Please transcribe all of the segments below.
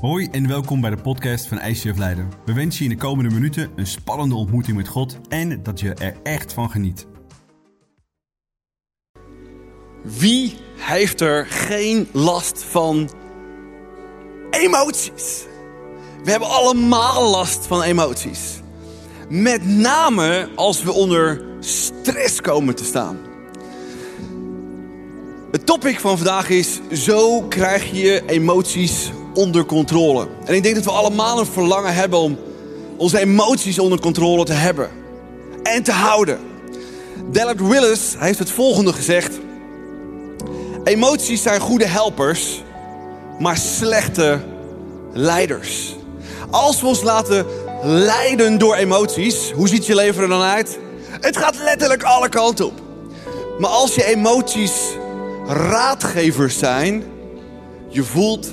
Hoi en welkom bij de podcast van ICF Leiden. We wensen je in de komende minuten een spannende ontmoeting met God en dat je er echt van geniet. Wie heeft er geen last van emoties? We hebben allemaal last van emoties. Met name als we onder stress komen te staan. Het topic van vandaag is: zo krijg je emoties onder controle. En ik denk dat we allemaal een verlangen hebben om onze emoties onder controle te hebben en te houden. Dallard Willis heeft het volgende gezegd: Emoties zijn goede helpers, maar slechte leiders. Als we ons laten leiden door emoties, hoe ziet je leven er dan uit? Het gaat letterlijk alle kanten op. Maar als je emoties raadgevers zijn, je voelt,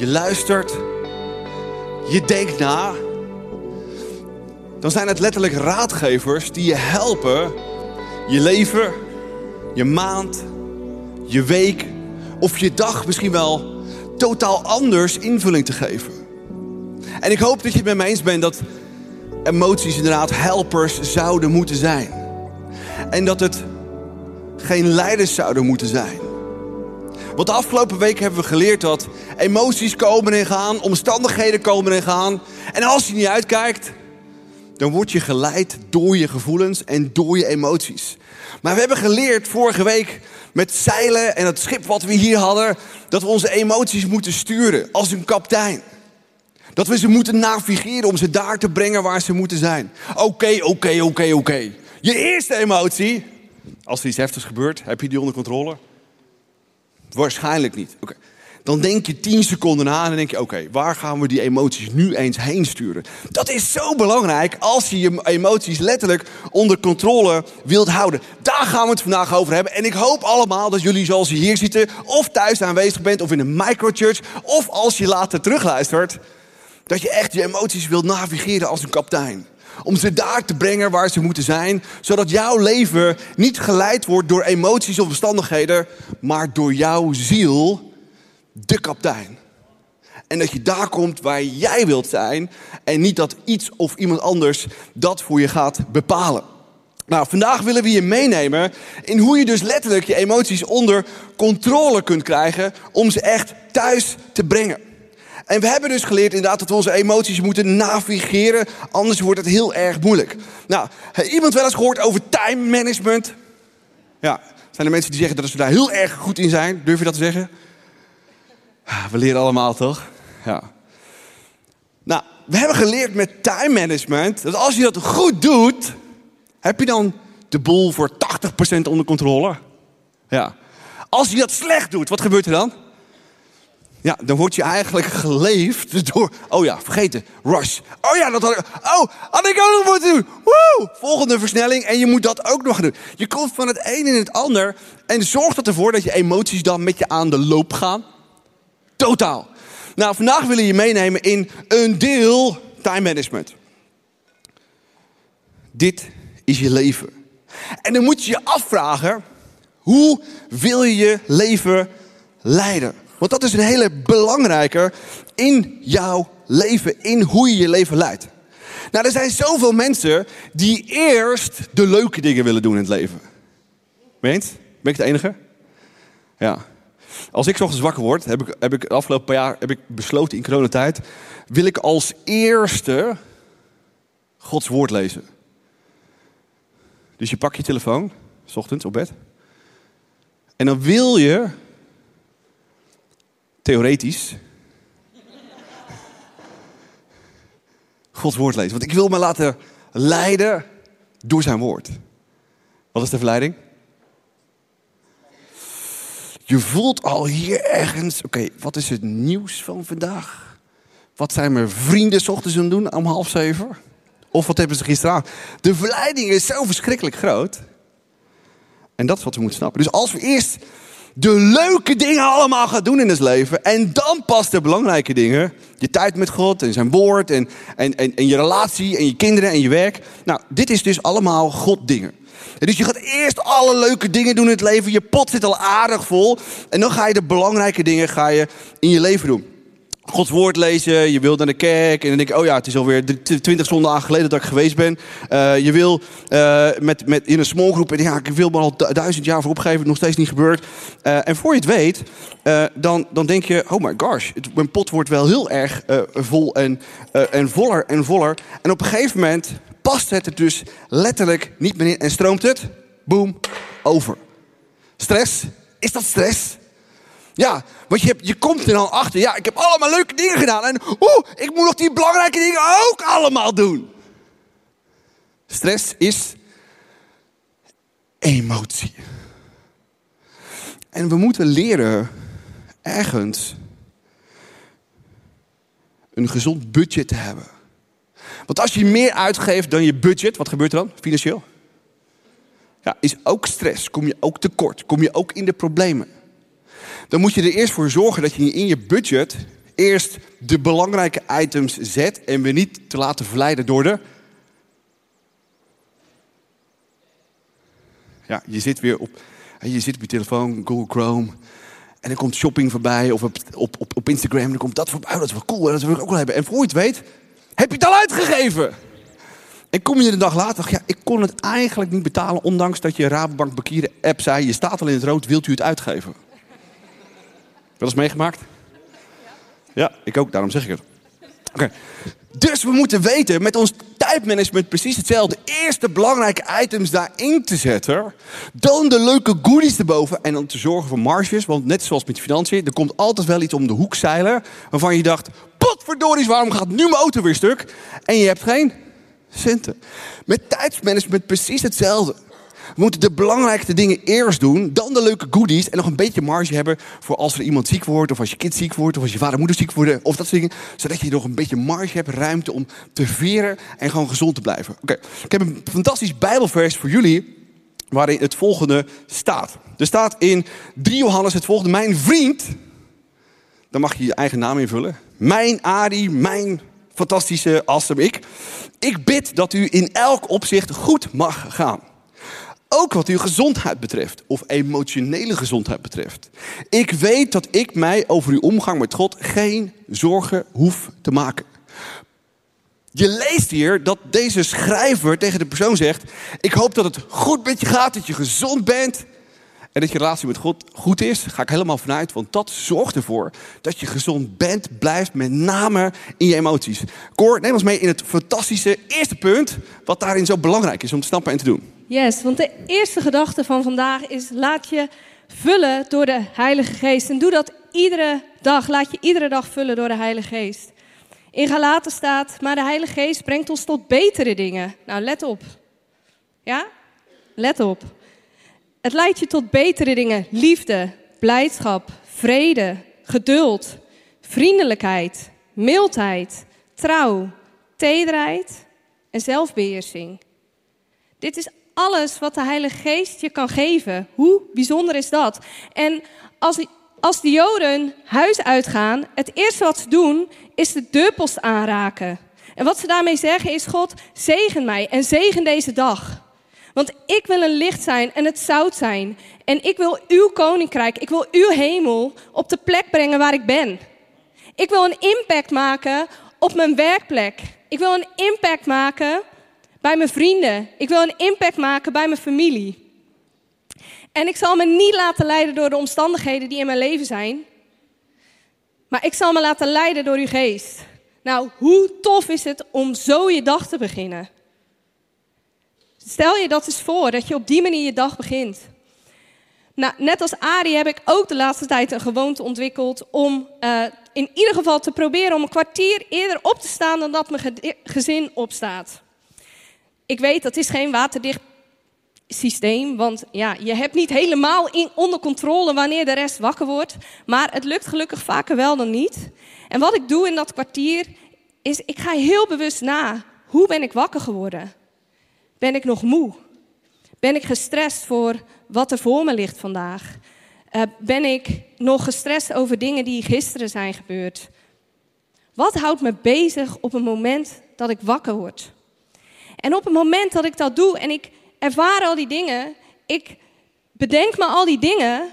je luistert, je denkt na, dan zijn het letterlijk raadgevers die je helpen je leven, je maand, je week of je dag misschien wel totaal anders invulling te geven. En ik hoop dat je het met me eens bent dat emoties inderdaad helpers zouden moeten zijn. En dat het geen leiders zouden moeten zijn. Want de afgelopen week hebben we geleerd dat emoties komen en gaan, omstandigheden komen en gaan. En als je niet uitkijkt, dan word je geleid door je gevoelens en door je emoties. Maar we hebben geleerd vorige week met zeilen en het schip wat we hier hadden, dat we onze emoties moeten sturen als een kapitein. Dat we ze moeten navigeren om ze daar te brengen waar ze moeten zijn. Oké, oké, oké, oké. Je eerste emotie, als er iets heftigs gebeurt, heb je die onder controle? Waarschijnlijk niet. Oké. Dan denk je tien seconden na en denk je: oké, waar gaan we die emoties nu eens heen sturen? Dat is zo belangrijk als je je emoties letterlijk onder controle wilt houden. Daar gaan we het vandaag over hebben. En ik hoop allemaal dat jullie, zoals je hier zitten, of thuis aanwezig bent, of in een microchurch, of als je later terugluistert, dat je echt je emoties wilt navigeren als een kapitein. Om ze daar te brengen waar ze moeten zijn, zodat jouw leven niet geleid wordt door emoties of omstandigheden, maar door jouw ziel, de kapitein. En dat je daar komt waar jij wilt zijn en niet dat iets of iemand anders dat voor je gaat bepalen. Nou, vandaag willen we je meenemen in hoe je dus letterlijk je emoties onder controle kunt krijgen om ze echt thuis te brengen. En we hebben dus geleerd inderdaad dat we onze emoties moeten navigeren, anders wordt het heel erg moeilijk. Nou, iemand wel eens gehoord over time management? Ja, zijn er mensen die zeggen dat ze daar heel erg goed in zijn? Durf je dat te zeggen? We leren allemaal toch? Ja. Nou, we hebben geleerd met time management dat als je dat goed doet, heb je dan de boel voor 80% onder controle. Ja. Als je dat slecht doet, wat gebeurt er dan? Ja, dan word je eigenlijk geleefd door. Oh ja, vergeten. Rush. Oh ja, dat had ik. Oh, had ik ook nog moeten doen. Woe! Volgende versnelling. En je moet dat ook nog doen. Je komt van het een in het ander. En zorgt dat ervoor dat je emoties dan met je aan de loop gaan. Totaal. Nou, vandaag willen je meenemen in een deel time management. Dit is je leven. En dan moet je je afvragen: hoe wil je je leven leiden? Want dat is een hele belangrijke in jouw leven, in hoe je je leven leidt. Nou, er zijn zoveel mensen die eerst de leuke dingen willen doen in het leven. Meent? Ben ik de enige? Ja. Als ik ochtends wakker word, heb ik, heb ik de afgelopen paar jaar heb ik besloten in coronatijd, wil ik als eerste Gods woord lezen. Dus je pak je telefoon, s ochtends op bed. En dan wil je theoretisch Gods woord lezen. Want ik wil me laten leiden door zijn woord. Wat is de verleiding? Je voelt al hier ergens, oké, wat is het nieuws van vandaag? Wat zijn mijn vrienden ochtends aan doen om half zeven? Of wat hebben ze gisteravond? De verleiding is zo verschrikkelijk groot. En dat is wat we moeten snappen. Dus als we eerst de leuke dingen allemaal gaan doen in het leven. En dan pas de belangrijke dingen. Je tijd met God en zijn woord en, en, en, en je relatie en je kinderen en je werk. Nou, dit is dus allemaal God dingen. dus je gaat eerst alle leuke dingen doen in het leven. Je pot zit al aardig vol. En dan ga je de belangrijke dingen ga je in je leven doen. Gods woord lezen, je wil naar de kerk en dan denk je, oh ja, het is alweer twintig zondagen geleden dat ik geweest ben. Uh, je wil uh, met, met, in een smallgroep, en ja, ik wil me al duizend jaar voor opgeven, nog steeds niet gebeurd. Uh, en voor je het weet, dan, dan denk je, oh my gosh, mijn pot wordt wel heel erg vol en, en voller en voller. En op een gegeven moment past het er dus letterlijk niet meer in en stroomt het, boom, over. Stress, is dat stress? Ja, want je, hebt, je komt er dan achter. Ja, ik heb allemaal leuke dingen gedaan. En oeh, ik moet nog die belangrijke dingen ook allemaal doen. Stress is emotie. En we moeten leren ergens een gezond budget te hebben. Want als je meer uitgeeft dan je budget, wat gebeurt er dan financieel? Ja, is ook stress. Kom je ook tekort. Kom je ook in de problemen dan moet je er eerst voor zorgen dat je in je budget eerst de belangrijke items zet en we niet te laten verleiden door de. Ja, je zit weer op, je zit op je telefoon, Google Chrome. En er komt shopping voorbij of op, op, op, Instagram. Dan komt dat voorbij. Oh, dat is wel cool, dat wil ik ook wel hebben. En voor het weet, heb je het al uitgegeven. En kom je de dag later, ja, ik kon het eigenlijk niet betalen, ondanks dat je Rabobank Bakieren app zei, je staat al in het rood, wilt u het uitgeven? Wel eens meegemaakt? Ja, ik ook, daarom zeg ik het. Oké. Dus we moeten weten met ons tijdmanagement precies hetzelfde. Eerst de belangrijke items daarin te zetten. Dan de leuke goodies erboven. En dan te zorgen voor marges. Want net zoals met financiën, er komt altijd wel iets om de hoek zeilen. Waarvan je dacht, potverdorie, waarom gaat nu mijn auto weer stuk? En je hebt geen centen. Met tijdsmanagement precies hetzelfde. We moeten de belangrijkste dingen eerst doen, dan de leuke goodies en nog een beetje marge hebben voor als er iemand ziek wordt, of als je kind ziek wordt, of als je vader en moeder ziek worden, of dat soort dingen. Zodat je nog een beetje marge hebt, ruimte om te veren en gewoon gezond te blijven. Oké, ik heb een fantastisch Bijbelvers voor jullie, waarin het volgende staat. Er staat in 3 Johannes het volgende, mijn vriend, dan mag je je eigen naam invullen. Mijn Adi, mijn fantastische awesome ik. Ik bid dat u in elk opzicht goed mag gaan. Ook wat uw gezondheid betreft, of emotionele gezondheid betreft. Ik weet dat ik mij over uw omgang met God geen zorgen hoef te maken. Je leest hier dat deze schrijver tegen de persoon zegt: Ik hoop dat het goed met je gaat, dat je gezond bent. En dat je relatie met God goed is, ga ik helemaal vanuit. Want dat zorgt ervoor dat je gezond bent, blijft, met name in je emoties. Cor, neem ons mee in het fantastische eerste punt, wat daarin zo belangrijk is om te snappen en te doen. Yes, want de eerste gedachte van vandaag is: laat je vullen door de Heilige Geest. En doe dat iedere dag. Laat je iedere dag vullen door de Heilige Geest. In Galaten staat: maar de Heilige Geest brengt ons tot betere dingen. Nou, let op. Ja? Let op. Het leidt je tot betere dingen: liefde, blijdschap, vrede, geduld, vriendelijkheid, mildheid, trouw, tederheid en zelfbeheersing. Dit is alles wat de Heilige Geest je kan geven. Hoe bijzonder is dat? En als, als de Joden huis uitgaan, het eerste wat ze doen is de deurpost aanraken. En wat ze daarmee zeggen is: God, zegen mij en zegen deze dag. Want ik wil een licht zijn en het zout zijn. En ik wil uw koninkrijk, ik wil uw hemel op de plek brengen waar ik ben. Ik wil een impact maken op mijn werkplek. Ik wil een impact maken bij mijn vrienden. Ik wil een impact maken bij mijn familie. En ik zal me niet laten leiden door de omstandigheden die in mijn leven zijn. Maar ik zal me laten leiden door uw geest. Nou, hoe tof is het om zo je dag te beginnen? Stel je dat eens voor, dat je op die manier je dag begint. Nou, net als Ari heb ik ook de laatste tijd een gewoonte ontwikkeld om uh, in ieder geval te proberen om een kwartier eerder op te staan dan dat mijn gezin opstaat. Ik weet, dat is geen waterdicht systeem, want ja, je hebt niet helemaal in, onder controle wanneer de rest wakker wordt. Maar het lukt gelukkig vaker wel dan niet. En wat ik doe in dat kwartier, is ik ga heel bewust na. Hoe ben ik wakker geworden? Ben ik nog moe? Ben ik gestrest voor wat er voor me ligt vandaag? Uh, ben ik nog gestrest over dingen die gisteren zijn gebeurd? Wat houdt me bezig op het moment dat ik wakker word? En op het moment dat ik dat doe en ik ervaar al die dingen, ik bedenk me al die dingen,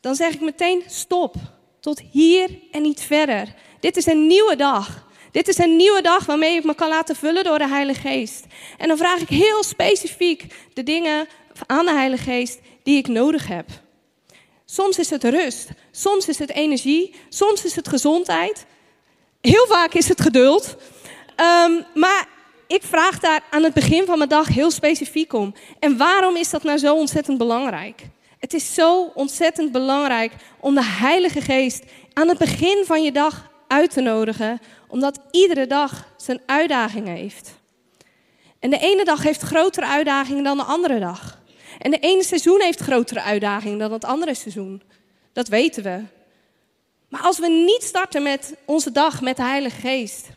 dan zeg ik meteen stop. Tot hier en niet verder. Dit is een nieuwe dag. Dit is een nieuwe dag waarmee ik me kan laten vullen door de Heilige Geest. En dan vraag ik heel specifiek de dingen aan de Heilige Geest die ik nodig heb. Soms is het rust, soms is het energie, soms is het gezondheid. Heel vaak is het geduld. Um, maar ik vraag daar aan het begin van mijn dag heel specifiek om. En waarom is dat nou zo ontzettend belangrijk? Het is zo ontzettend belangrijk om de Heilige Geest aan het begin van je dag uit te nodigen, omdat iedere dag zijn uitdagingen heeft. En de ene dag heeft grotere uitdagingen dan de andere dag. En de ene seizoen heeft grotere uitdagingen dan het andere seizoen. Dat weten we. Maar als we niet starten met onze dag met de Heilige Geest,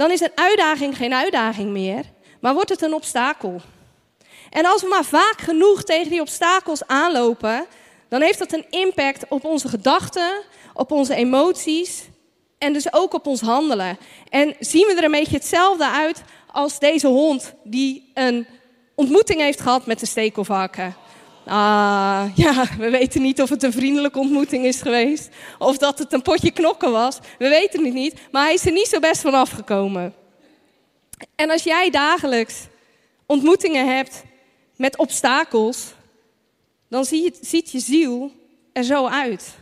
dan is een uitdaging geen uitdaging meer, maar wordt het een obstakel. En als we maar vaak genoeg tegen die obstakels aanlopen, dan heeft dat een impact op onze gedachten, op onze emoties en dus ook op ons handelen. En zien we er een beetje hetzelfde uit als deze hond die een ontmoeting heeft gehad met de stekelvarken. Ah, ja, we weten niet of het een vriendelijke ontmoeting is geweest. Of dat het een potje knokken was. We weten het niet. Maar hij is er niet zo best van afgekomen. En als jij dagelijks ontmoetingen hebt met obstakels, dan ziet je ziel er zo uit.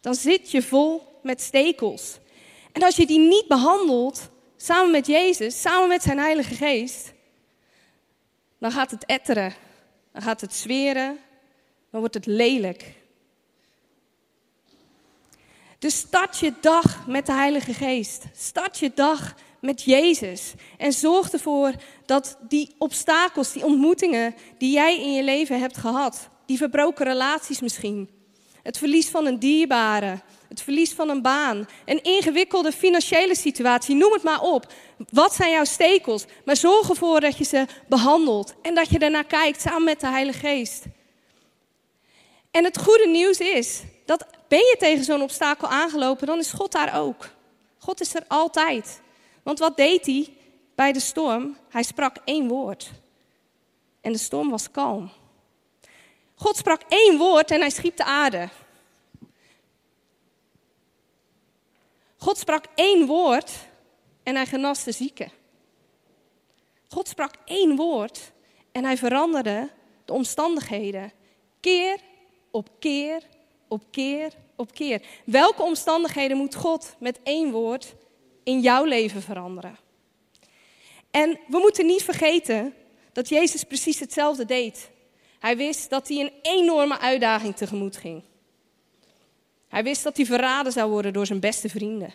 Dan zit je vol met stekels. En als je die niet behandelt, samen met Jezus, samen met zijn Heilige Geest, dan gaat het etteren. Dan gaat het zweren. Dan wordt het lelijk. Dus start je dag met de Heilige Geest. Start je dag met Jezus. En zorg ervoor dat die obstakels, die ontmoetingen die jij in je leven hebt gehad, die verbroken relaties misschien, het verlies van een dierbare, het verlies van een baan, een ingewikkelde financiële situatie, noem het maar op. Wat zijn jouw stekels? Maar zorg ervoor dat je ze behandelt en dat je ernaar kijkt samen met de Heilige Geest. En het goede nieuws is dat ben je tegen zo'n obstakel aangelopen, dan is God daar ook. God is er altijd. Want wat deed hij bij de storm? Hij sprak één woord. En de storm was kalm. God sprak één woord en hij schiep de aarde. God sprak één woord en hij genas de zieken. God sprak één woord en hij veranderde de omstandigheden. Keer op keer op keer op keer. Welke omstandigheden moet God met één woord in jouw leven veranderen? En we moeten niet vergeten dat Jezus precies hetzelfde deed. Hij wist dat hij een enorme uitdaging tegemoet ging. Hij wist dat hij verraden zou worden door zijn beste vrienden.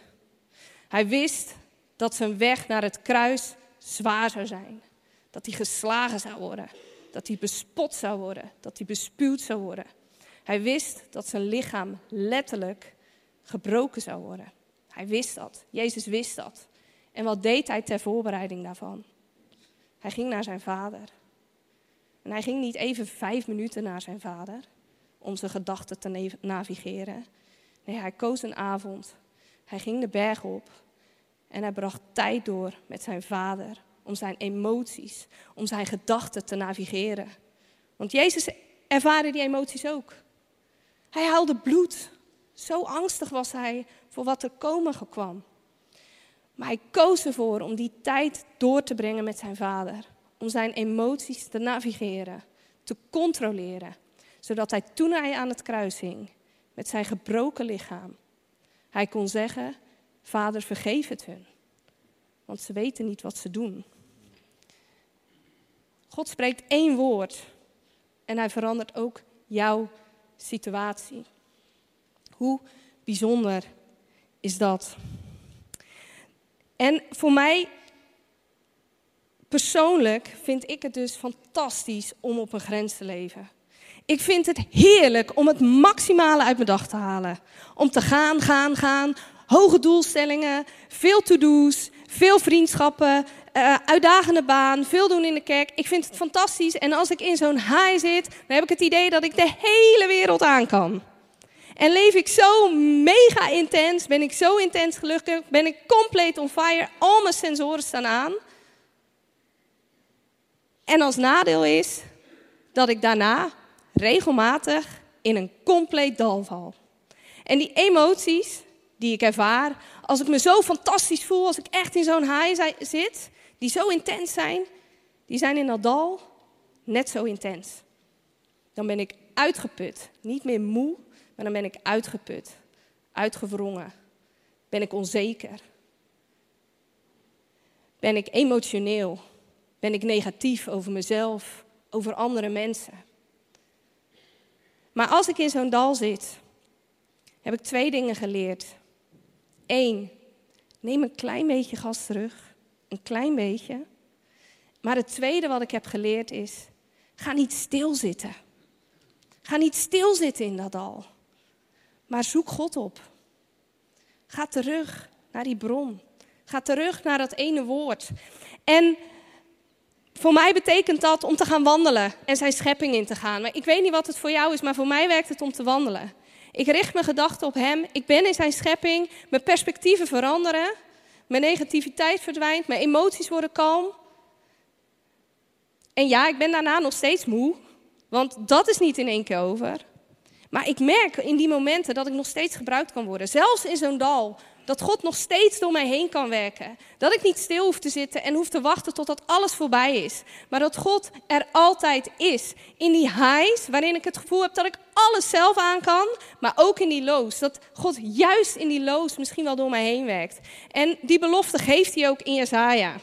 Hij wist dat zijn weg naar het kruis zwaar zou zijn. Dat hij geslagen zou worden. Dat hij bespot zou worden. Dat hij bespuwd zou worden. Hij wist dat zijn lichaam letterlijk gebroken zou worden. Hij wist dat. Jezus wist dat. En wat deed hij ter voorbereiding daarvan? Hij ging naar zijn vader. En hij ging niet even vijf minuten naar zijn vader om zijn gedachten te navigeren. Hij koos een avond. Hij ging de berg op en hij bracht tijd door met zijn vader om zijn emoties, om zijn gedachten te navigeren. Want Jezus ervaarde die emoties ook. Hij haalde bloed. Zo angstig was hij voor wat er komen kwam. Maar hij koos ervoor om die tijd door te brengen met zijn vader. Om zijn emoties te navigeren, te controleren. Zodat hij toen hij aan het kruis hing, met zijn gebroken lichaam, hij kon zeggen, Vader vergeef het hun. Want ze weten niet wat ze doen. God spreekt één woord en hij verandert ook jouw situatie. Hoe bijzonder is dat? En voor mij persoonlijk vind ik het dus fantastisch om op een grens te leven. Ik vind het heerlijk om het maximale uit mijn dag te halen. Om te gaan, gaan, gaan. Hoge doelstellingen, veel to-do's, veel vriendschappen, uh, uitdagende baan, veel doen in de kerk. Ik vind het fantastisch. En als ik in zo'n high zit, dan heb ik het idee dat ik de hele wereld aan kan. En leef ik zo mega intens, ben ik zo intens gelukkig, ben ik compleet on fire, al mijn sensoren staan aan. En als nadeel is dat ik daarna regelmatig in een compleet dal val. En die emoties die ik ervaar als ik me zo fantastisch voel, als ik echt in zo'n high zit, die zo intens zijn, die zijn in dat dal net zo intens. Dan ben ik uitgeput. Niet meer moe, maar dan ben ik uitgeput. Uitgewrongen. Ben ik onzeker. Ben ik emotioneel. Ben ik negatief over mezelf, over andere mensen. Maar als ik in zo'n dal zit, heb ik twee dingen geleerd. Eén, neem een klein beetje gas terug. Een klein beetje. Maar het tweede wat ik heb geleerd is, ga niet stilzitten. Ga niet stilzitten in dat dal. Maar zoek God op. Ga terug naar die bron. Ga terug naar dat ene woord. En voor mij betekent dat om te gaan wandelen en zijn schepping in te gaan. Maar ik weet niet wat het voor jou is, maar voor mij werkt het om te wandelen. Ik richt mijn gedachten op Hem. Ik ben in zijn schepping. Mijn perspectieven veranderen. Mijn negativiteit verdwijnt. Mijn emoties worden kalm. En ja, ik ben daarna nog steeds moe. Want dat is niet in één keer over. Maar ik merk in die momenten dat ik nog steeds gebruikt kan worden. Zelfs in zo'n dal. Dat God nog steeds door mij heen kan werken. Dat ik niet stil hoef te zitten en hoef te wachten totdat alles voorbij is. Maar dat God er altijd is. In die highs, waarin ik het gevoel heb dat ik alles zelf aan kan. Maar ook in die lows. Dat God juist in die lows misschien wel door mij heen werkt. En die belofte geeft hij ook in Jezaja.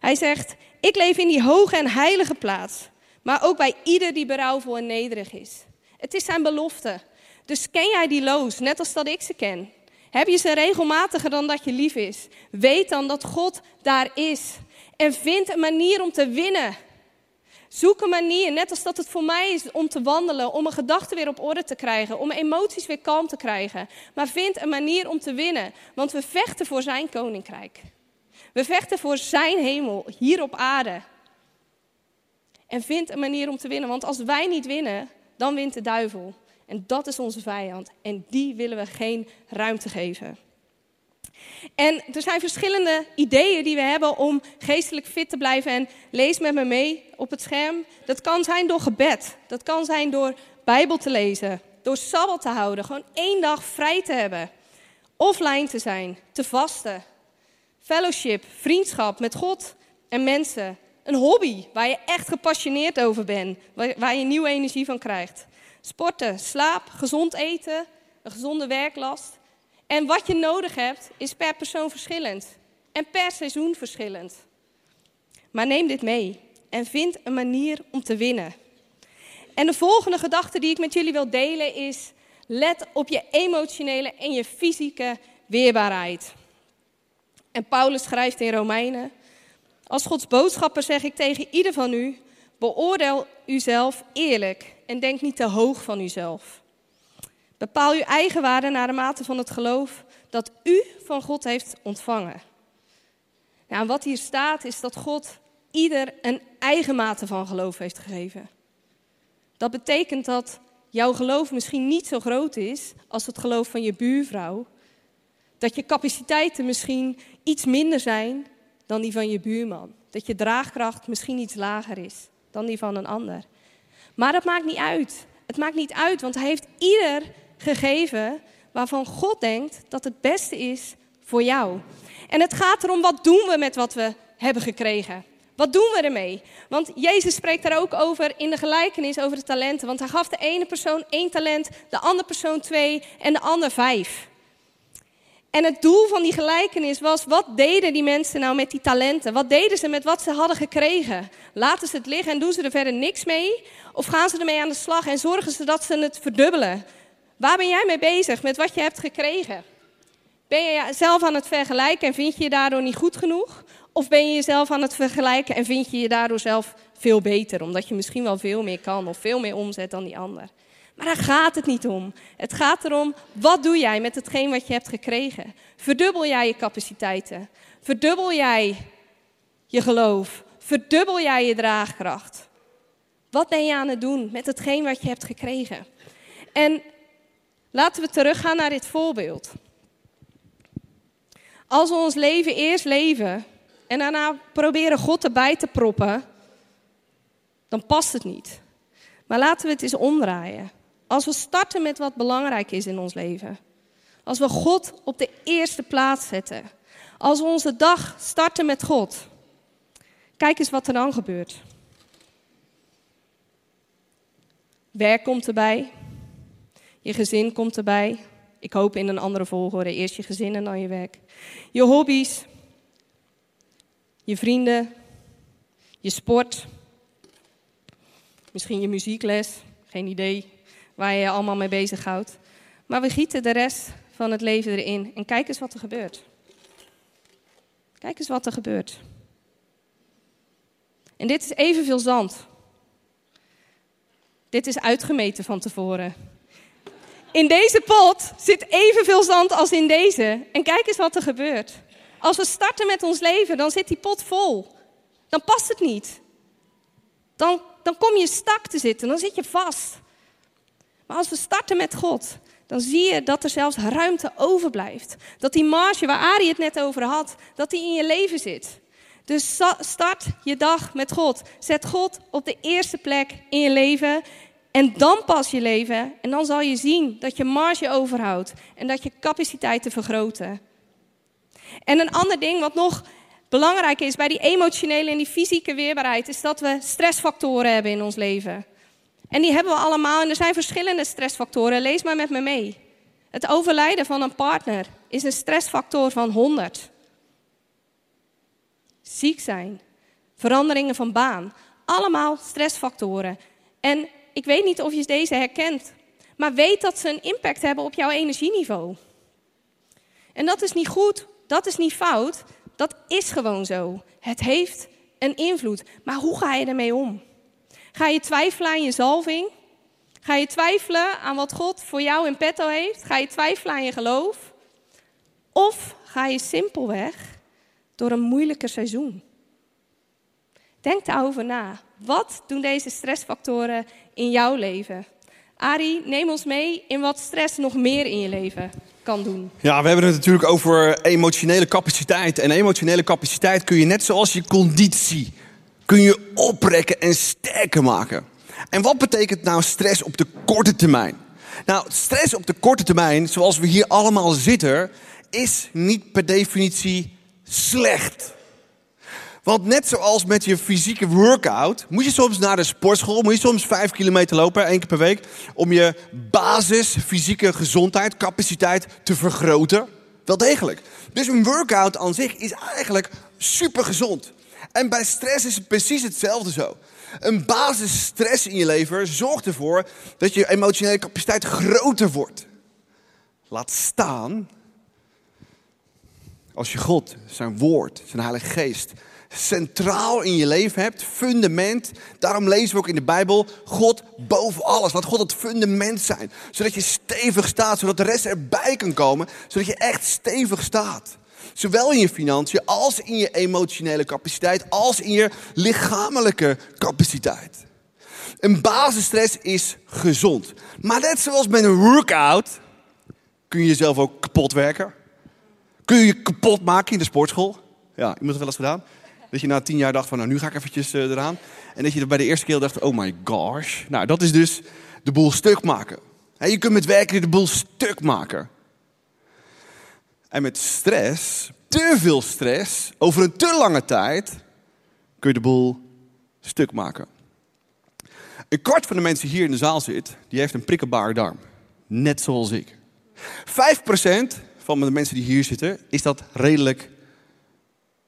Hij zegt, ik leef in die hoge en heilige plaats. Maar ook bij ieder die berouwvol en nederig is. Het is zijn belofte. Dus ken jij die loos, net als dat ik ze ken? Heb je ze regelmatiger dan dat je lief is? Weet dan dat God daar is. En vind een manier om te winnen. Zoek een manier, net als dat het voor mij is om te wandelen, om mijn gedachten weer op orde te krijgen, om mijn emoties weer kalm te krijgen. Maar vind een manier om te winnen, want we vechten voor zijn koninkrijk. We vechten voor zijn hemel hier op aarde. En vind een manier om te winnen, want als wij niet winnen, dan wint de duivel. En dat is onze vijand. En die willen we geen ruimte geven. En er zijn verschillende ideeën die we hebben om geestelijk fit te blijven. En lees met me mee op het scherm. Dat kan zijn door gebed. Dat kan zijn door Bijbel te lezen. Door sabbat te houden. Gewoon één dag vrij te hebben. Offline te zijn. Te vasten. Fellowship. Vriendschap met God en mensen. Een hobby waar je echt gepassioneerd over bent. Waar je nieuwe energie van krijgt. Sporten, slaap, gezond eten, een gezonde werklast. En wat je nodig hebt, is per persoon verschillend. En per seizoen verschillend. Maar neem dit mee en vind een manier om te winnen. En de volgende gedachte die ik met jullie wil delen is: let op je emotionele en je fysieke weerbaarheid. En Paulus schrijft in Romeinen: Als Gods boodschapper zeg ik tegen ieder van u: beoordeel uzelf eerlijk en denk niet te hoog van uzelf. Bepaal uw eigen waarde naar de mate van het geloof dat u van God heeft ontvangen. Nou, wat hier staat is dat God ieder een eigen mate van geloof heeft gegeven. Dat betekent dat jouw geloof misschien niet zo groot is als het geloof van je buurvrouw. Dat je capaciteiten misschien iets minder zijn dan die van je buurman. Dat je draagkracht misschien iets lager is dan die van een ander. Maar dat maakt niet uit. Het maakt niet uit, want hij heeft ieder gegeven waarvan God denkt dat het beste is voor jou. En het gaat erom, wat doen we met wat we hebben gekregen? Wat doen we ermee? Want Jezus spreekt daar ook over in de gelijkenis over de talenten. Want hij gaf de ene persoon één talent, de andere persoon twee en de ander vijf. En het doel van die gelijkenis was, wat deden die mensen nou met die talenten? Wat deden ze met wat ze hadden gekregen? Laten ze het liggen en doen ze er verder niks mee? Of gaan ze ermee aan de slag en zorgen ze dat ze het verdubbelen? Waar ben jij mee bezig met wat je hebt gekregen? Ben je jezelf aan het vergelijken en vind je je daardoor niet goed genoeg? Of ben je jezelf aan het vergelijken en vind je je daardoor zelf veel beter, omdat je misschien wel veel meer kan of veel meer omzet dan die ander? Maar daar gaat het niet om. Het gaat erom, wat doe jij met hetgeen wat je hebt gekregen? Verdubbel jij je capaciteiten? Verdubbel jij je geloof? Verdubbel jij je draagkracht? Wat ben je aan het doen met hetgeen wat je hebt gekregen? En laten we teruggaan naar dit voorbeeld. Als we ons leven eerst leven en daarna proberen God erbij te proppen, dan past het niet. Maar laten we het eens omdraaien. Als we starten met wat belangrijk is in ons leven. Als we God op de eerste plaats zetten. Als we onze dag starten met God. Kijk eens wat er dan gebeurt. Werk komt erbij. Je gezin komt erbij. Ik hoop in een andere volgorde. Eerst je gezin en dan je werk. Je hobby's. Je vrienden. Je sport. Misschien je muziekles. Geen idee waar je je allemaal mee bezighoudt. Maar we gieten de rest van het leven erin. En kijk eens wat er gebeurt. Kijk eens wat er gebeurt. En dit is evenveel zand. Dit is uitgemeten van tevoren. In deze pot zit evenveel zand als in deze. En kijk eens wat er gebeurt. Als we starten met ons leven, dan zit die pot vol. Dan past het niet. Dan, dan kom je stak te zitten, dan zit je vast. Maar als we starten met God, dan zie je dat er zelfs ruimte overblijft. Dat die marge waar Ari het net over had, dat die in je leven zit. Dus start je dag met God. Zet God op de eerste plek in je leven. En dan pas je leven. En dan zal je zien dat je marge overhoudt. En dat je capaciteiten vergroten. En een ander ding wat nog belangrijk is bij die emotionele en die fysieke weerbaarheid, is dat we stressfactoren hebben in ons leven. En die hebben we allemaal en er zijn verschillende stressfactoren. Lees maar met me mee. Het overlijden van een partner is een stressfactor van 100. Ziek zijn, veranderingen van baan, allemaal stressfactoren. En ik weet niet of je deze herkent, maar weet dat ze een impact hebben op jouw energieniveau. En dat is niet goed, dat is niet fout, dat is gewoon zo. Het heeft een invloed. Maar hoe ga je ermee om? Ga je twijfelen aan je zalving? Ga je twijfelen aan wat God voor jou in petto heeft? Ga je twijfelen aan je geloof? Of ga je simpelweg door een moeilijker seizoen? Denk daarover na. Wat doen deze stressfactoren in jouw leven? Ari, neem ons mee in wat stress nog meer in je leven kan doen. Ja, we hebben het natuurlijk over emotionele capaciteit. En emotionele capaciteit kun je net zoals je conditie kun je oprekken en sterker maken. En wat betekent nou stress op de korte termijn? Nou, stress op de korte termijn, zoals we hier allemaal zitten, is niet per definitie slecht. Want net zoals met je fysieke workout, moet je soms naar de sportschool, moet je soms vijf kilometer lopen, één keer per week, om je basis fysieke gezondheid, capaciteit te vergroten. Wel degelijk. Dus een workout aan zich is eigenlijk super gezond. En bij stress is het precies hetzelfde zo. Een basis stress in je leven zorgt ervoor dat je emotionele capaciteit groter wordt. Laat staan als je God, zijn woord, zijn Heilige Geest centraal in je leven hebt, fundament. Daarom lezen we ook in de Bijbel God boven alles. Laat God het fundament zijn, zodat je stevig staat, zodat de rest erbij kan komen, zodat je echt stevig staat. Zowel in je financiën als in je emotionele capaciteit, als in je lichamelijke capaciteit. Een basisstress is gezond. Maar net zoals met een workout kun je jezelf ook kapot werken. Kun je je kapot maken in de sportschool. Ja, iemand heeft wel eens gedaan. Dat je na tien jaar dacht van, nou nu ga ik eventjes uh, eraan. En dat je er bij de eerste keer dacht, oh my gosh. Nou, dat is dus de boel stuk maken. je kunt met werken de boel stuk maken. En met stress, te veel stress, over een te lange tijd, kun je de boel stuk maken. Een kwart van de mensen hier in de zaal zit, die heeft een prikkelbare darm. Net zoals ik. 5% van de mensen die hier zitten, is dat redelijk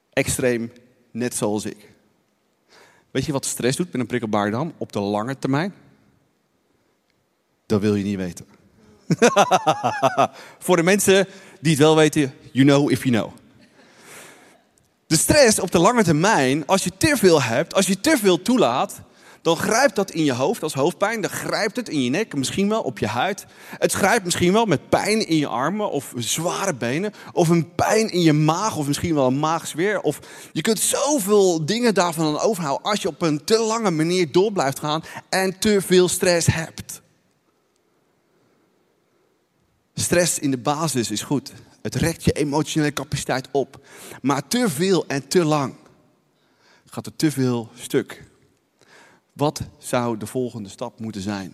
extreem, net zoals ik. Weet je wat stress doet met een prikkelbare darm op de lange termijn? Dat wil je niet weten. Voor de mensen die het wel weten, you know if you know. De stress op de lange termijn, als je te veel hebt, als je te veel toelaat, dan grijpt dat in je hoofd als hoofdpijn. Dan grijpt het in je nek, misschien wel op je huid. Het grijpt misschien wel met pijn in je armen of zware benen. Of een pijn in je maag of misschien wel een maagzweer. Of je kunt zoveel dingen daarvan overhouden als je op een te lange manier door blijft gaan en te veel stress hebt. Stress in de basis is goed. Het rekt je emotionele capaciteit op. Maar te veel en te lang gaat er te veel stuk. Wat zou de volgende stap moeten zijn?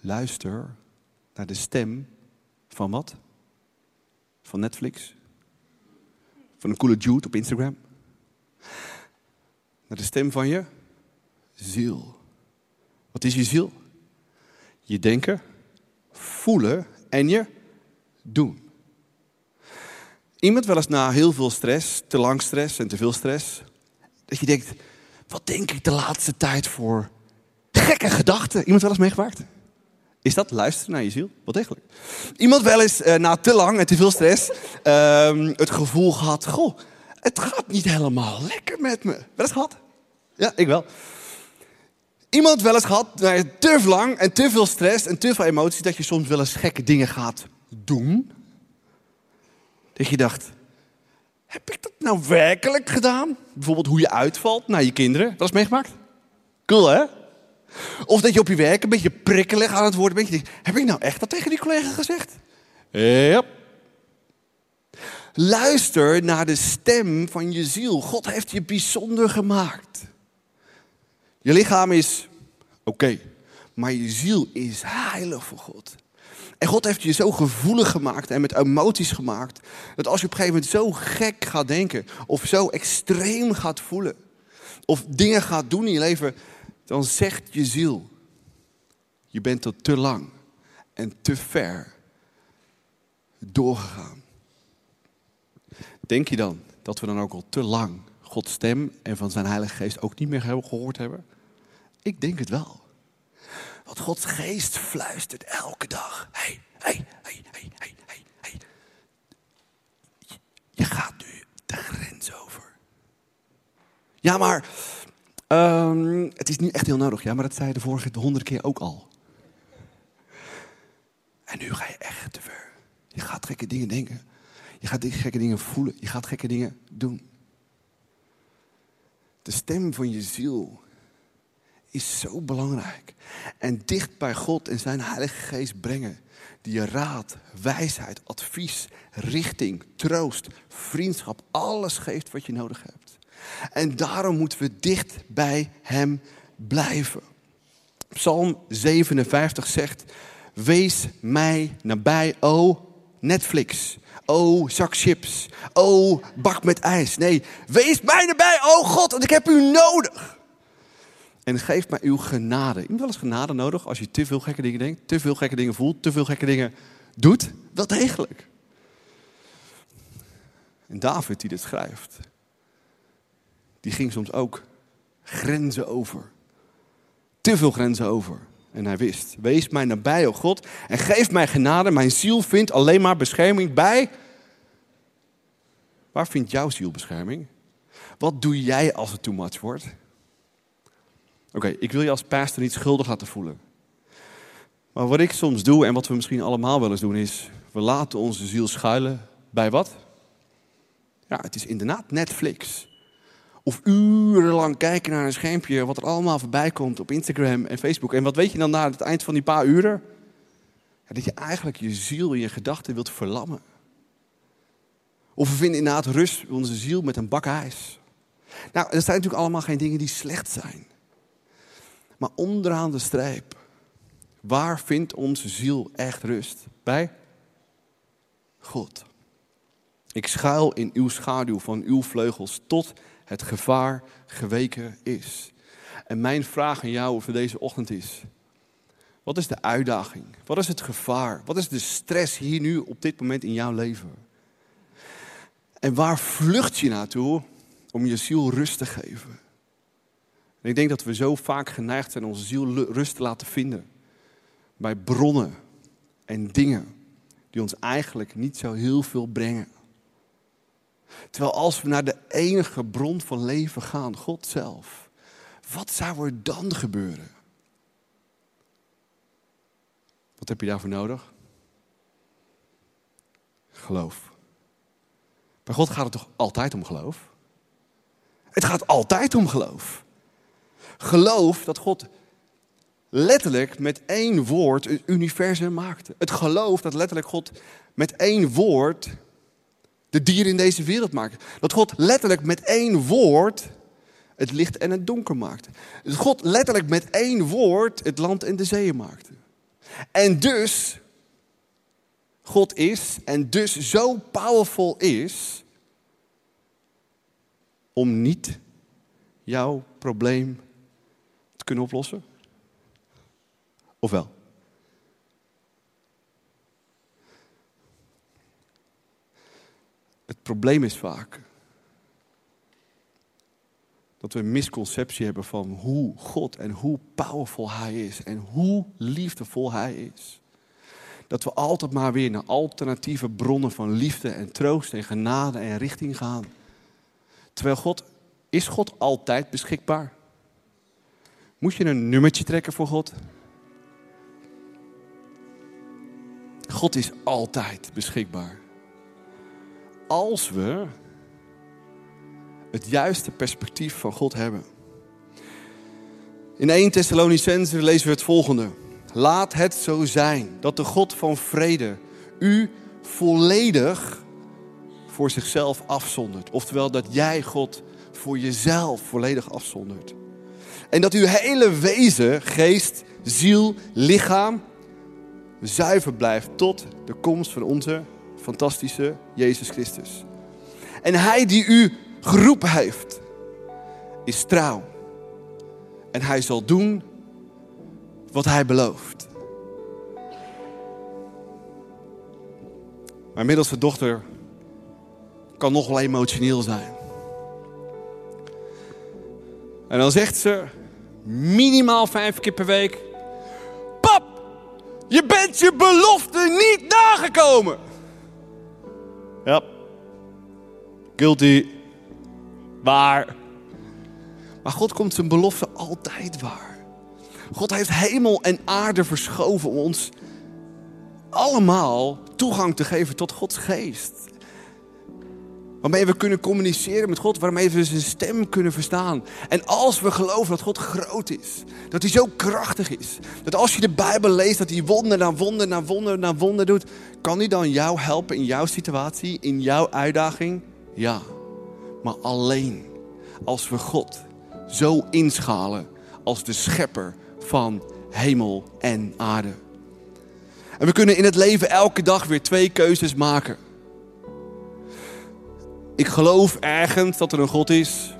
Luister naar de stem van wat? Van Netflix? Van een coole Jude op Instagram? Naar de stem van je ziel. Wat is je ziel? Je denken, voelen en je doen. Iemand wel eens na heel veel stress, te lang stress en te veel stress, dat je denkt, wat denk ik de laatste tijd voor gekke gedachten? Iemand wel eens meegemaakt? Is dat luisteren naar je ziel? Wat degelijk. Iemand wel eens uh, na te lang en te veel stress uh, het gevoel gehad, goh, het gaat niet helemaal lekker met me. Wel eens gehad? Ja, ik wel. Iemand wel eens gehad, nou, te lang en te veel stress en te veel emoties, dat je soms wel eens gekke dingen gaat doen. Dat je dacht, heb ik dat nou werkelijk gedaan? Bijvoorbeeld hoe je uitvalt naar je kinderen. Dat is meegemaakt? Cool, hè? Of dat je op je werk een beetje prikkelig aan het worden bent. Je heb ik nou echt dat tegen die collega gezegd? Ja. Luister naar de stem van je ziel. God heeft je bijzonder gemaakt. Je lichaam is oké, maar je ziel is heilig voor God. En God heeft je zo gevoelig gemaakt en met emoties gemaakt, dat als je op een gegeven moment zo gek gaat denken, of zo extreem gaat voelen, of dingen gaat doen in je leven, dan zegt je ziel, je bent er te lang en te ver doorgegaan. Denk je dan dat we dan ook al te lang Gods stem en van zijn Heilige Geest ook niet meer gehoord hebben? Ik denk het wel. Want Gods geest fluistert elke dag. Hey, hey, hey, hey, hey, hey. Je gaat nu de grens over. Ja, maar um, het is niet echt heel nodig. Ja, maar dat zei je de vorige de honderd keer ook al. En nu ga je echt te ver. Je gaat gekke dingen denken. Je gaat gekke dingen voelen. Je gaat gekke dingen doen. De stem van je ziel is zo belangrijk. En dicht bij God en zijn Heilige Geest brengen. Die je raad, wijsheid, advies, richting, troost, vriendschap, alles geeft wat je nodig hebt. En daarom moeten we dicht bij Hem blijven. Psalm 57 zegt: Wees mij nabij, o Netflix. O zak chips. O bak met ijs. Nee, wees mij nabij, o God, want ik heb u nodig. En geef mij uw genade. Je hebt wel eens genade nodig als je te veel gekke dingen denkt, te veel gekke dingen voelt, te veel gekke dingen doet. Wel degelijk. En David die dit schrijft, die ging soms ook grenzen over. Te veel grenzen over. En hij wist, wees mij nabij, o God, en geef mij genade. Mijn ziel vindt alleen maar bescherming bij... Waar vindt jouw ziel bescherming? Wat doe jij als het too much wordt? Oké, ik wil je als pastor niet schuldig laten voelen. Maar wat ik soms doe en wat we misschien allemaal wel eens doen is, we laten onze ziel schuilen bij wat? Ja, het is inderdaad Netflix. Of urenlang kijken naar een schermpje wat er allemaal voorbij komt op Instagram en Facebook. En wat weet je dan na het eind van die paar uren? Dat je eigenlijk je ziel en je gedachten wilt verlammen. Of we vinden inderdaad rust onze ziel met een bak ijs. Nou, er zijn natuurlijk allemaal geen dingen die slecht zijn. Maar onderaan de streep, waar vindt onze ziel echt rust? Bij God. Ik schuil in uw schaduw van uw vleugels tot het gevaar geweken is. En mijn vraag aan jou voor deze ochtend is: wat is de uitdaging? Wat is het gevaar? Wat is de stress hier nu op dit moment in jouw leven? En waar vlucht je naartoe om je ziel rust te geven? En ik denk dat we zo vaak geneigd zijn onze ziel rust te laten vinden bij bronnen en dingen die ons eigenlijk niet zo heel veel brengen. Terwijl als we naar de enige bron van leven gaan, God zelf, wat zou er dan gebeuren? Wat heb je daarvoor nodig? Geloof. Bij God gaat het toch altijd om geloof? Het gaat altijd om geloof. Geloof dat God letterlijk met één woord het universum maakte. Het geloof dat letterlijk God met één woord de dieren in deze wereld maakte. Dat God letterlijk met één woord het licht en het donker maakte. Dat God letterlijk met één woord het land en de zeeën maakte. En dus God is en dus zo powerful is om niet jouw probleem kunnen oplossen? Of wel? Het probleem is vaak dat we een misconceptie hebben van hoe God en hoe powerful Hij is en hoe liefdevol Hij is. Dat we altijd maar weer naar alternatieve bronnen van liefde en troost en genade en richting gaan. Terwijl God, is God altijd beschikbaar? Moet je een nummertje trekken voor God? God is altijd beschikbaar. Als we het juiste perspectief van God hebben. In 1 Thessalonicense lezen we het volgende. Laat het zo zijn dat de God van vrede u volledig voor zichzelf afzondert. Oftewel dat jij God voor jezelf volledig afzondert. En dat uw hele wezen, geest, ziel, lichaam zuiver blijft tot de komst van onze fantastische Jezus Christus. En hij die u geroepen heeft, is trouw. En hij zal doen wat hij belooft. Mijn middelste dochter kan nog wel emotioneel zijn. En dan zegt ze minimaal vijf keer per week: Pap, je bent je belofte niet nagekomen. Ja, guilty. Waar? Maar God komt zijn belofte altijd waar. God heeft hemel en aarde verschoven om ons allemaal toegang te geven tot Gods geest. Waarmee we kunnen communiceren met God, waarmee we zijn stem kunnen verstaan. En als we geloven dat God groot is, dat hij zo krachtig is, dat als je de Bijbel leest, dat hij wonder na wonder na wonder na wonder doet, kan hij dan jou helpen in jouw situatie, in jouw uitdaging? Ja, maar alleen als we God zo inschalen als de schepper van hemel en aarde. En we kunnen in het leven elke dag weer twee keuzes maken. Ik geloof ergens dat er een God is.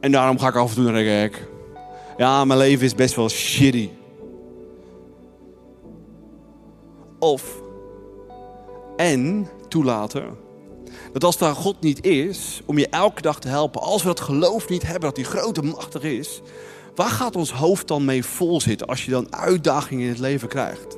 En daarom ga ik af en toe naar. Ja, mijn leven is best wel shitty. Of en toelaten dat als daar God niet is, om je elke dag te helpen, als we dat geloof niet hebben dat hij groot en machtig is, waar gaat ons hoofd dan mee vol zitten als je dan uitdagingen in het leven krijgt?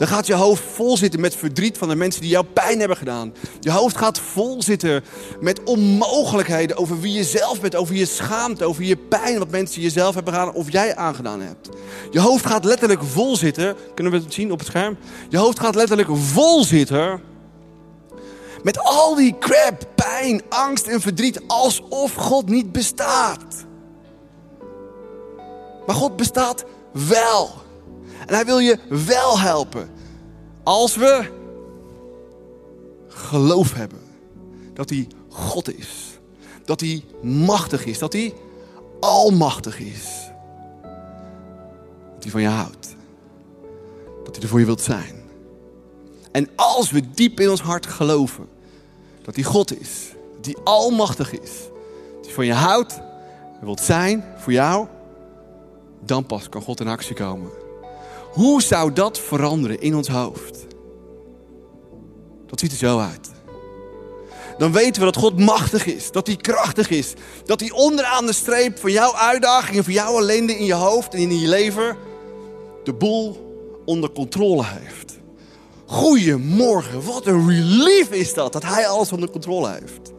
Dan gaat je hoofd vol zitten met verdriet van de mensen die jou pijn hebben gedaan. Je hoofd gaat vol zitten met onmogelijkheden over wie je zelf bent, over je schaamte, over je pijn wat mensen jezelf hebben gedaan of jij aangedaan hebt. Je hoofd gaat letterlijk vol zitten. Kunnen we het zien op het scherm? Je hoofd gaat letterlijk vol zitten met al die crap, pijn, angst en verdriet, alsof God niet bestaat. Maar God bestaat wel. En hij wil je wel helpen. Als we geloof hebben dat hij God is. Dat hij machtig is. Dat hij almachtig is. Dat hij van je houdt. Dat hij er voor je wilt zijn. En als we diep in ons hart geloven dat hij God is. Hij almachtig is. Hij van je houdt en wilt zijn voor jou. Dan pas kan God in actie komen. Hoe zou dat veranderen in ons hoofd? Dat ziet er zo uit. Dan weten we dat God machtig is, dat hij krachtig is, dat hij onderaan de streep van jouw uitdagingen, van jouw ellende in je hoofd en in je leven, de boel onder controle heeft. Goedemorgen, wat een relief is dat, dat hij alles onder controle heeft.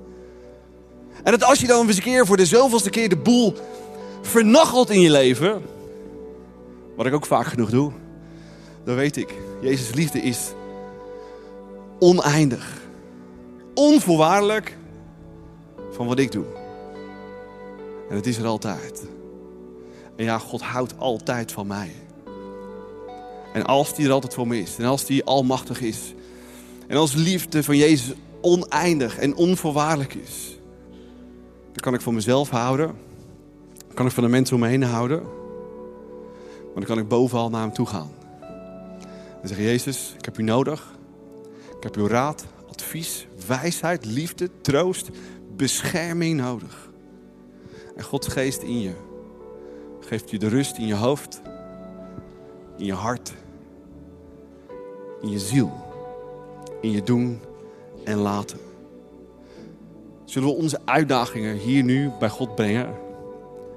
En dat als je dan eens een keer voor de zoveelste keer de boel vernachelt in je leven, wat ik ook vaak genoeg doe, dan weet ik, Jezus' liefde is oneindig. Onvoorwaardelijk van wat ik doe. En het is er altijd. En ja, God houdt altijd van mij. En als die er altijd voor me is. En als die almachtig is. En als liefde van Jezus oneindig en onvoorwaardelijk is. Dan kan ik van mezelf houden. Dan kan ik van de mensen om me heen houden. Maar dan kan ik bovenal naar hem toe gaan. En zeggen, Jezus, ik heb u nodig. Ik heb uw raad, advies, wijsheid, liefde, troost, bescherming nodig. En Gods geest in je geeft je de rust in je hoofd, in je hart, in je ziel, in je doen en laten. Zullen we onze uitdagingen hier nu bij God brengen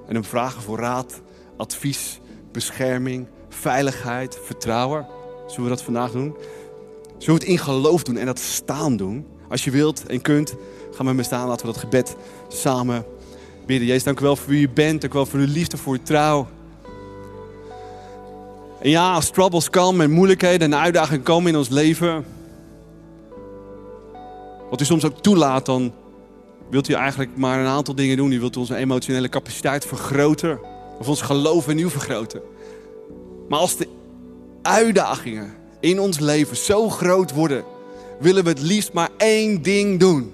en hem vragen voor raad, advies, bescherming, veiligheid, vertrouwen? Zullen we dat vandaag doen? Zullen we het in geloof doen en dat staan doen? Als je wilt en kunt, ga met me staan. Laten we dat gebed samen bidden. Jezus, dank u wel voor wie u bent. Dank u wel voor uw liefde, voor uw trouw. En ja, als troubles komen en moeilijkheden en uitdagingen komen in ons leven. Wat u soms ook toelaat, dan wilt u eigenlijk maar een aantal dingen doen. U wilt onze emotionele capaciteit vergroten. Of ons geloof in u vergroten. Maar als de uitdagingen in ons leven zo groot worden, willen we het liefst maar één ding doen.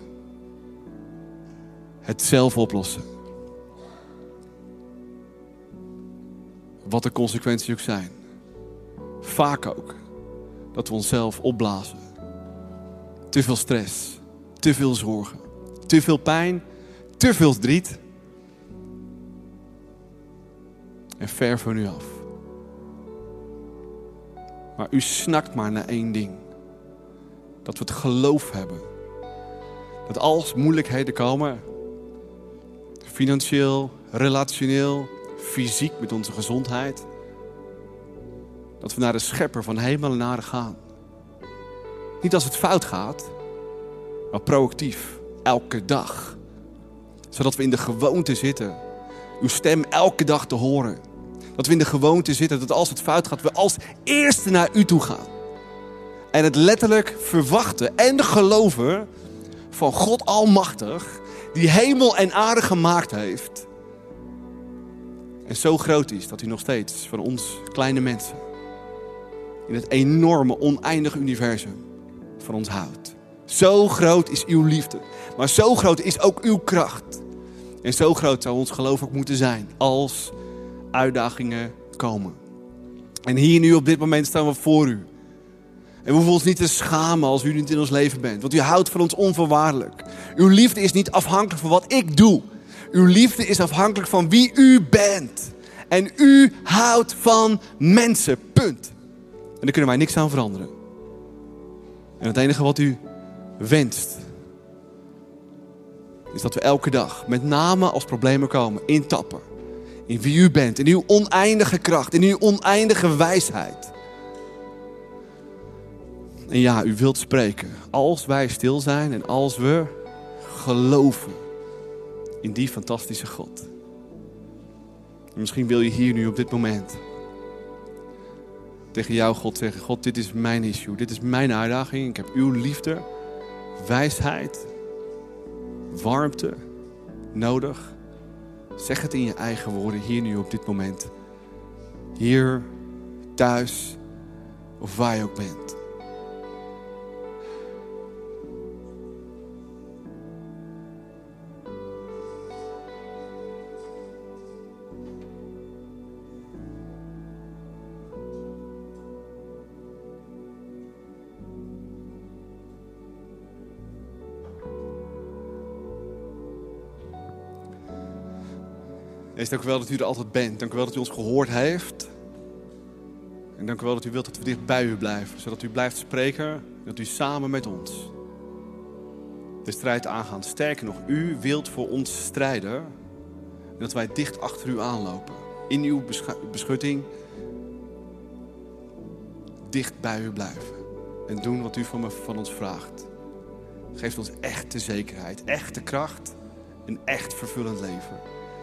Het zelf oplossen. Wat de consequenties ook zijn. Vaak ook dat we onszelf opblazen. Te veel stress, te veel zorgen, te veel pijn, te veel verdriet. En ver van u af. Maar u snakt maar naar één ding. Dat we het geloof hebben. Dat als moeilijkheden komen, financieel, relationeel, fysiek met onze gezondheid, dat we naar de schepper van hemel en aarde gaan. Niet als het fout gaat, maar proactief, elke dag. Zodat we in de gewoonte zitten, uw stem elke dag te horen. Dat we in de gewoonte zitten dat als het fout gaat, we als eerste naar u toe gaan. En het letterlijk verwachten en geloven van God Almachtig, die hemel en aarde gemaakt heeft. En zo groot is dat hij nog steeds van ons kleine mensen in het enorme, oneindige universum van ons houdt. Zo groot is uw liefde. Maar zo groot is ook uw kracht. En zo groot zou ons geloof ook moeten zijn als uitdagingen komen. En hier nu op dit moment staan we voor u. En we hoeven ons niet te schamen als u niet in ons leven bent. Want u houdt van ons onvoorwaardelijk. Uw liefde is niet afhankelijk van wat ik doe. Uw liefde is afhankelijk van wie u bent. En u houdt van mensen. Punt. En daar kunnen wij niks aan veranderen. En het enige wat u wenst, is dat we elke dag, met name als problemen komen, intappen. In wie u bent, in uw oneindige kracht, in uw oneindige wijsheid. En ja, u wilt spreken als wij stil zijn en als we geloven in die fantastische God. En misschien wil je hier nu op dit moment tegen jou, God, zeggen: God, dit is mijn issue, dit is mijn uitdaging. Ik heb uw liefde, wijsheid, warmte nodig. Zeg het in je eigen woorden hier nu op dit moment. Hier, thuis of waar je ook bent. Heer, dank u wel dat u er altijd bent. Dank u wel dat u ons gehoord heeft. En dank u wel dat u wilt dat we dicht bij u blijven. Zodat u blijft spreken. Dat u samen met ons de strijd aangaan. Sterker nog, u wilt voor ons strijden. En dat wij dicht achter u aanlopen. In uw beschutting. Dicht bij u blijven. En doen wat u van, van ons vraagt. Geeft ons echte zekerheid, echte kracht. Een echt vervullend leven.